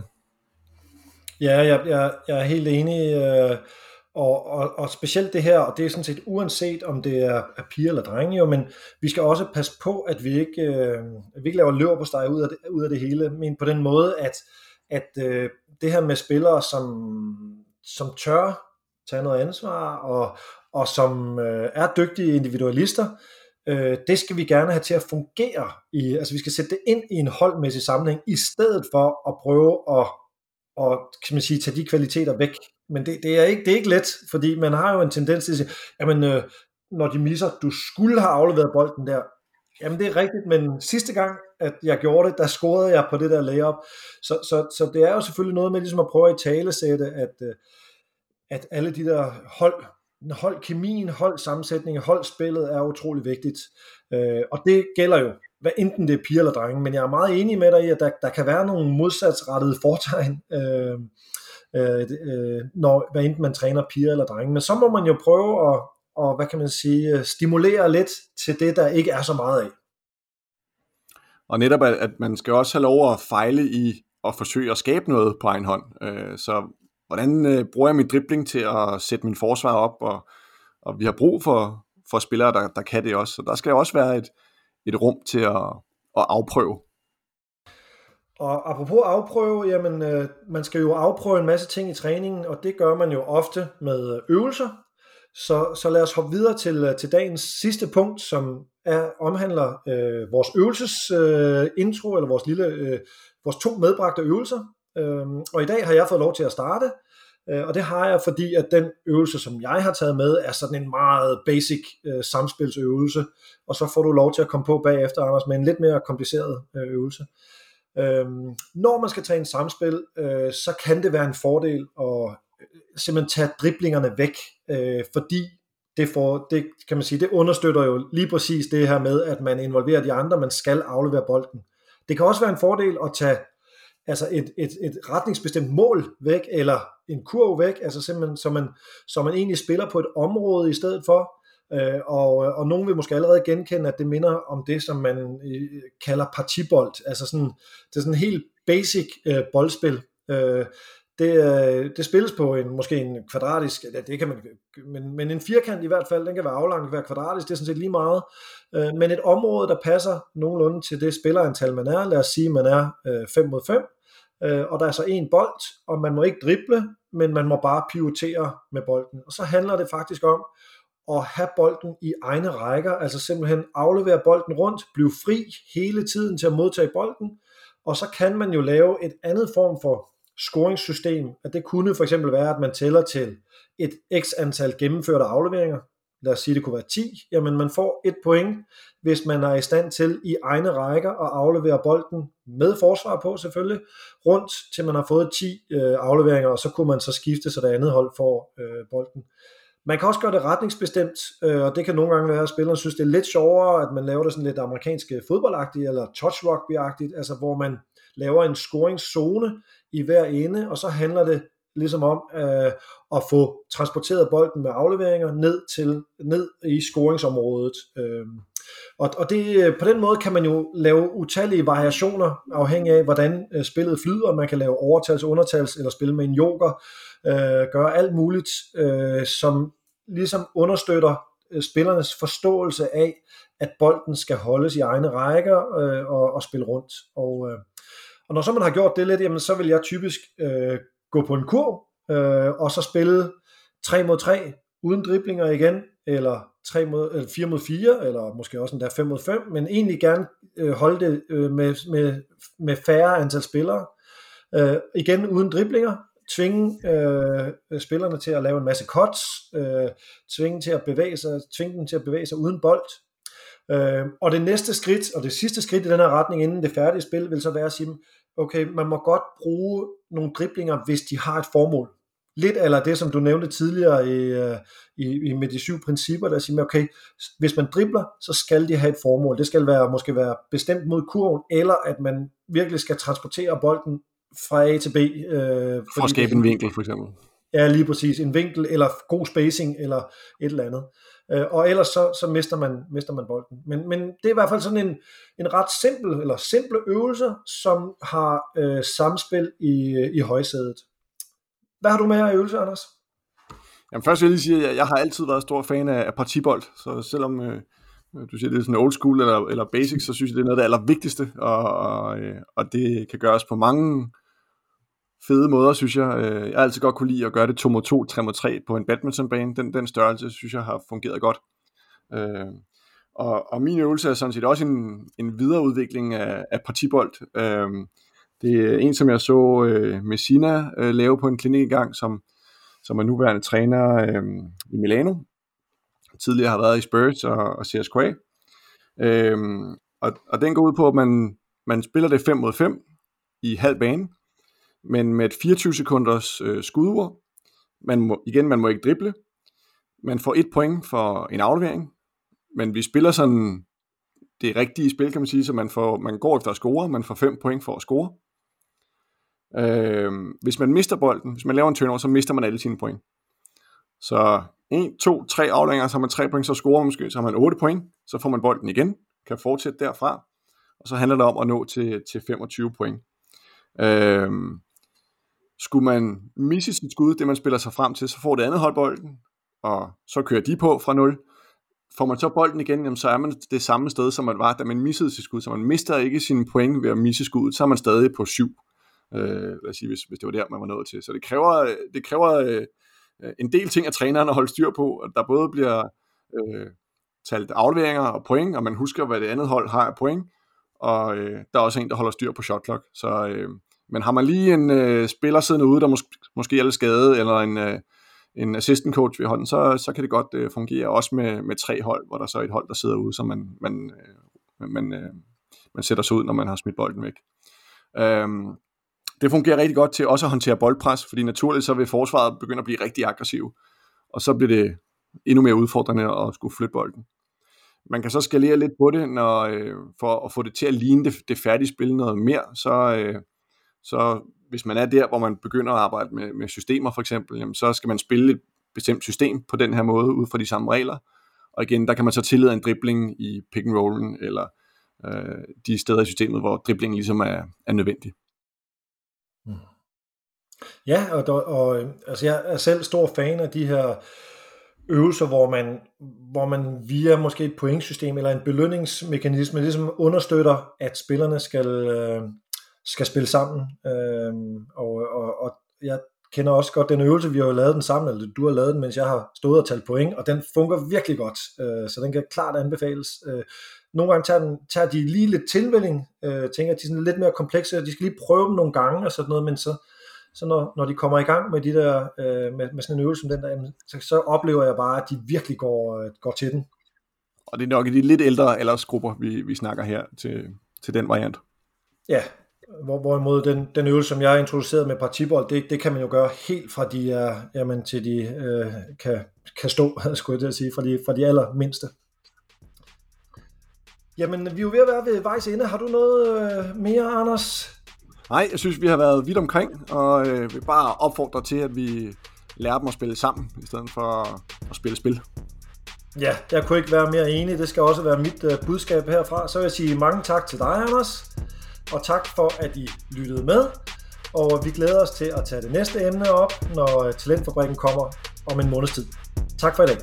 Ja, jeg, jeg, jeg er helt enig, øh, og, og, og specielt det her, og det er sådan set uanset om det er, er piger eller drenge jo, men vi skal også passe på, at vi ikke, øh, at vi ikke laver løber på steg ud af det, ud af det hele, men på den måde, at, at øh, det her med spillere, som, som tør tage noget ansvar, og, og som øh, er dygtige individualister, øh, det skal vi gerne have til at fungere i, altså vi skal sætte det ind i en holdmæssig sammenhæng, i stedet for at prøve at, at kan man sige, tage de kvaliteter væk. Men det, det, er ikke, det er ikke let, fordi man har jo en tendens til at sige, jamen øh, når de misser, du skulle have afleveret bolden der, Jamen det er rigtigt, men sidste gang, at jeg gjorde det, der scorede jeg på det der layup. Så, så, så det er jo selvfølgelig noget med ligesom at prøve at talesætte, at, øh, at alle de der hold, hold kemien, hold sammensætningen, hold holdspillet er utrolig vigtigt. Øh, og det gælder jo, hvad enten det er piger eller drenge, men jeg er meget enig med dig i, at der, der kan være nogle modsatsrettede fortegn, øh, øh, øh, når, hvad enten man træner piger eller drenge. Men så må man jo prøve at, og, hvad kan man sige, øh, stimulere lidt til det, der ikke er så meget af. Og netop, at, at man skal også have lov at fejle i at forsøge at skabe noget på egen hånd. Øh, så hvordan øh, bruger jeg min dribling til at sætte min forsvar op, og, og vi har brug for, for spillere, der, der kan det også. Så der skal også være et, et rum til at, at afprøve. Og apropos afprøve, jamen øh, man skal jo afprøve en masse ting i træningen, og det gør man jo ofte med øh, øvelser. Så, så lad os hoppe videre til, øh, til dagens sidste punkt, som er, omhandler øh, vores øvelsesintro, øh, intro, eller vores, lille, øh, vores to medbragte øvelser. Øh, og i dag har jeg fået lov til at starte, øh, og det har jeg, fordi at den øvelse, som jeg har taget med, er sådan en meget basic øh, samspilsøvelse, og så får du lov til at komme på bagefter, Anders, med en lidt mere kompliceret øh, øvelse. Øh, når man skal tage en samspil, øh, så kan det være en fordel at øh, simpelthen tage driblingerne væk, øh, fordi det, får, det, kan man sige, det understøtter jo lige præcis det her med, at man involverer de andre, man skal aflevere bolden. Det kan også være en fordel at tage altså et, et, et retningsbestemt mål væk, eller en kurv væk, altså simpelthen, så man, så man egentlig spiller på et område i stedet for, øh, og, og nogen vil måske allerede genkende, at det minder om det, som man øh, kalder partibold, altså sådan, det er sådan en helt basic øh, boldspil, øh, det, øh, det spilles på en måske en kvadratisk, ja, det kan man, men, men en firkant i hvert fald, den kan være aflang, kan være kvadratisk, det er sådan set lige meget. Øh, men et område, der passer nogenlunde til det spillerantal, man er, lad os sige, man er øh, 5 mod 5, og der er så en bold, og man må ikke drible, men man må bare pivotere med bolden. Og så handler det faktisk om at have bolden i egne rækker, altså simpelthen aflevere bolden rundt, blive fri hele tiden til at modtage bolden, og så kan man jo lave et andet form for scoringssystem, at det kunne for eksempel være, at man tæller til et x antal gennemførte afleveringer, lad os sige, det kunne være 10, jamen man får et point, hvis man er i stand til i egne rækker at aflevere bolden med forsvar på selvfølgelig, rundt til man har fået 10 øh, afleveringer, og så kunne man så skifte, så det andet hold får øh, bolden. Man kan også gøre det retningsbestemt, øh, og det kan nogle gange være, at spilleren synes, det er lidt sjovere, at man laver det sådan lidt amerikansk fodboldagtigt, eller touch rugby-agtigt, altså hvor man laver en scoringszone i hver ende, og så handler det ligesom om øh, at få transporteret bolden med afleveringer ned til ned i scoringsområdet. Øh, og, og det, øh, på den måde kan man jo lave utallige variationer, afhængig af hvordan øh, spillet flyder. Man kan lave overtals, undertals, eller spille med en joker, øh, gøre alt muligt, øh, som ligesom understøtter øh, spillernes forståelse af, at bolden skal holdes i egne rækker øh, og, og spille rundt. Og, øh, og når så man har gjort det lidt, jamen, så vil jeg typisk øh, gå på en kurv, øh, og så spille 3 mod 3, uden driblinger igen, eller 3 mod, eller 4 mod 4, eller måske også endda 5 mod 5, men egentlig gerne øh, holde det øh, med, med, med færre antal spillere. Øh, igen uden driblinger, tvinge øh, spillerne til at lave en masse cuts, øh, tvinge, til at bevæge sig, tvinge dem til at bevæge sig uden bold, Øh, og det næste skridt, og det sidste skridt i den her retning, inden det færdige spil, vil så være at sige, okay, man må godt bruge nogle driblinger, hvis de har et formål. Lidt eller det, som du nævnte tidligere i, øh, i, i med de syv principper, der siger, okay, hvis man dribler, så skal de have et formål. Det skal være, måske være bestemt mod kurven, eller at man virkelig skal transportere bolden fra A til B. Øh, for at skabe en vinkel, for eksempel. Ja, lige præcis. En vinkel, eller god spacing, eller et eller andet. Øh, og ellers så, så mister, man, mister man bolden. Men, men det er i hvert fald sådan en, en ret simpel, eller simple øvelse, som har øh, samspil i, i højsædet. Hvad har du med af øvelse, Anders? Jamen først vil jeg lige sige, at jeg har altid været stor fan af, af partibold, så selvom øh, øh, du siger, det er sådan old school eller, eller basic, så synes jeg, det er noget af det allervigtigste, og, og, øh, og det kan gøres på mange fede måder, synes jeg. Øh, jeg har altid godt kunne lide at gøre det 2 mod 2, 3 mod 3 på en badmintonbane. Den, den størrelse, synes jeg, har fungeret godt. Øh, og, og min øvelse er sådan set også en, en videreudvikling af, af partibold. Øh, det er en, som jeg så øh, Messina øh, lave på en klinik engang, som, som er nuværende træner øh, i Milano. Tidligere har været i Spurs og, og CSKA. Øh, og, og den går ud på, at man, man spiller det 5 mod 5 i halv bane, men med et 24 sekunders øh, skudur. Man må, igen, man må ikke drible. Man får et point for en aflevering, men vi spiller sådan det rigtige spil, kan man sige, så man, får, man går efter at score, man får 5 point for at score. Øh, hvis man mister bolden, hvis man laver en turnover, så mister man alle sine point. Så 1, 2, 3 afleveringer, så har man 3 point, så scorer man måske, så har man 8 point, så får man bolden igen, kan fortsætte derfra, og så handler det om at nå til, til 25 point. Øh, skulle man misse sit skud, det man spiller sig frem til, så får det andet hold bolden, og så kører de på fra 0. Får man så bolden igen, jamen, så er man det samme sted, som man var, da man missede sit skud. Så man mister ikke sine point ved at misse skuddet, så er man stadig på 7. Øh, lad os sige, hvis, hvis det var der, man var nået til. Så det kræver, det kræver øh, en del ting af træneren at holde styr på, at der både bliver øh, talt afleveringer og point, og man husker, hvad det andet hold har af point, og øh, der er også en, der holder styr på shot clock. Så, øh, men har man lige en øh, spiller siddende ude, der mås- måske er lidt skadet, eller en, øh, en assistant coach ved hånden, så, så kan det godt øh, fungere også med, med tre hold, hvor der så er et hold, der sidder ude, så man, man, øh, man, øh, man sætter sig ud, når man har smidt bolden væk. Øhm, det fungerer rigtig godt til også at håndtere boldpres, fordi naturligt så vil forsvaret begynde at blive rigtig aggressiv, og så bliver det endnu mere udfordrende at skulle flytte bolden. Man kan så skalere lidt på det, når, øh, for at få det til at ligne det, det færdige spil noget mere, så, øh, så hvis man er der, hvor man begynder at arbejde med, med systemer for eksempel, jamen, så skal man spille et bestemt system på den her måde, ud fra de samme regler. Og igen, der kan man så tillade en dribling i pick and rollen, eller øh, de steder i systemet, hvor driblingen ligesom er, er nødvendig. Ja, og, og øh, altså jeg er selv stor fan af de her øvelser, hvor man, hvor man via måske et pointsystem eller en belønningsmekanisme ligesom understøtter, at spillerne skal, øh, skal spille sammen. Øh, og, og, og jeg kender også godt den øvelse, vi har jo lavet den sammen, eller du har lavet den, mens jeg har stået og talt point, og den fungerer virkelig godt, øh, så den kan klart anbefales. Øh, nogle gange tager, den, tager de lige lidt tilvælling, øh, tænker, at de er sådan lidt mere komplekse, og de skal lige prøve dem nogle gange og sådan noget, men så, så når, når de kommer i gang med de der øh, med, med sådan en øvelse som den der, så, så oplever jeg bare, at de virkelig går, øh, går til den. Og det er nok de lidt ældre aldersgrupper, vi, vi snakker her til, til den variant. Ja, hvor, hvorimod den, den øvelse, som jeg har introduceret med partibold, det, det kan man jo gøre helt fra de er, jamen, til de øh, kan, kan stå, <laughs> skulle jeg sige, fra de, fra de allermindste. Jamen, vi er jo ved at være ved vejs ende. Har du noget øh, mere, Anders? Nej, jeg synes, vi har været vidt omkring, og øh, vil bare opfordre til, at vi lærer dem at spille sammen, i stedet for at spille spil. Ja, jeg kunne ikke være mere enig. Det skal også være mit øh, budskab herfra. Så vil jeg sige mange tak til dig, Anders og tak for, at I lyttede med. Og vi glæder os til at tage det næste emne op, når øh, Talentfabrikken kommer om en måneds tid. Tak for i dag.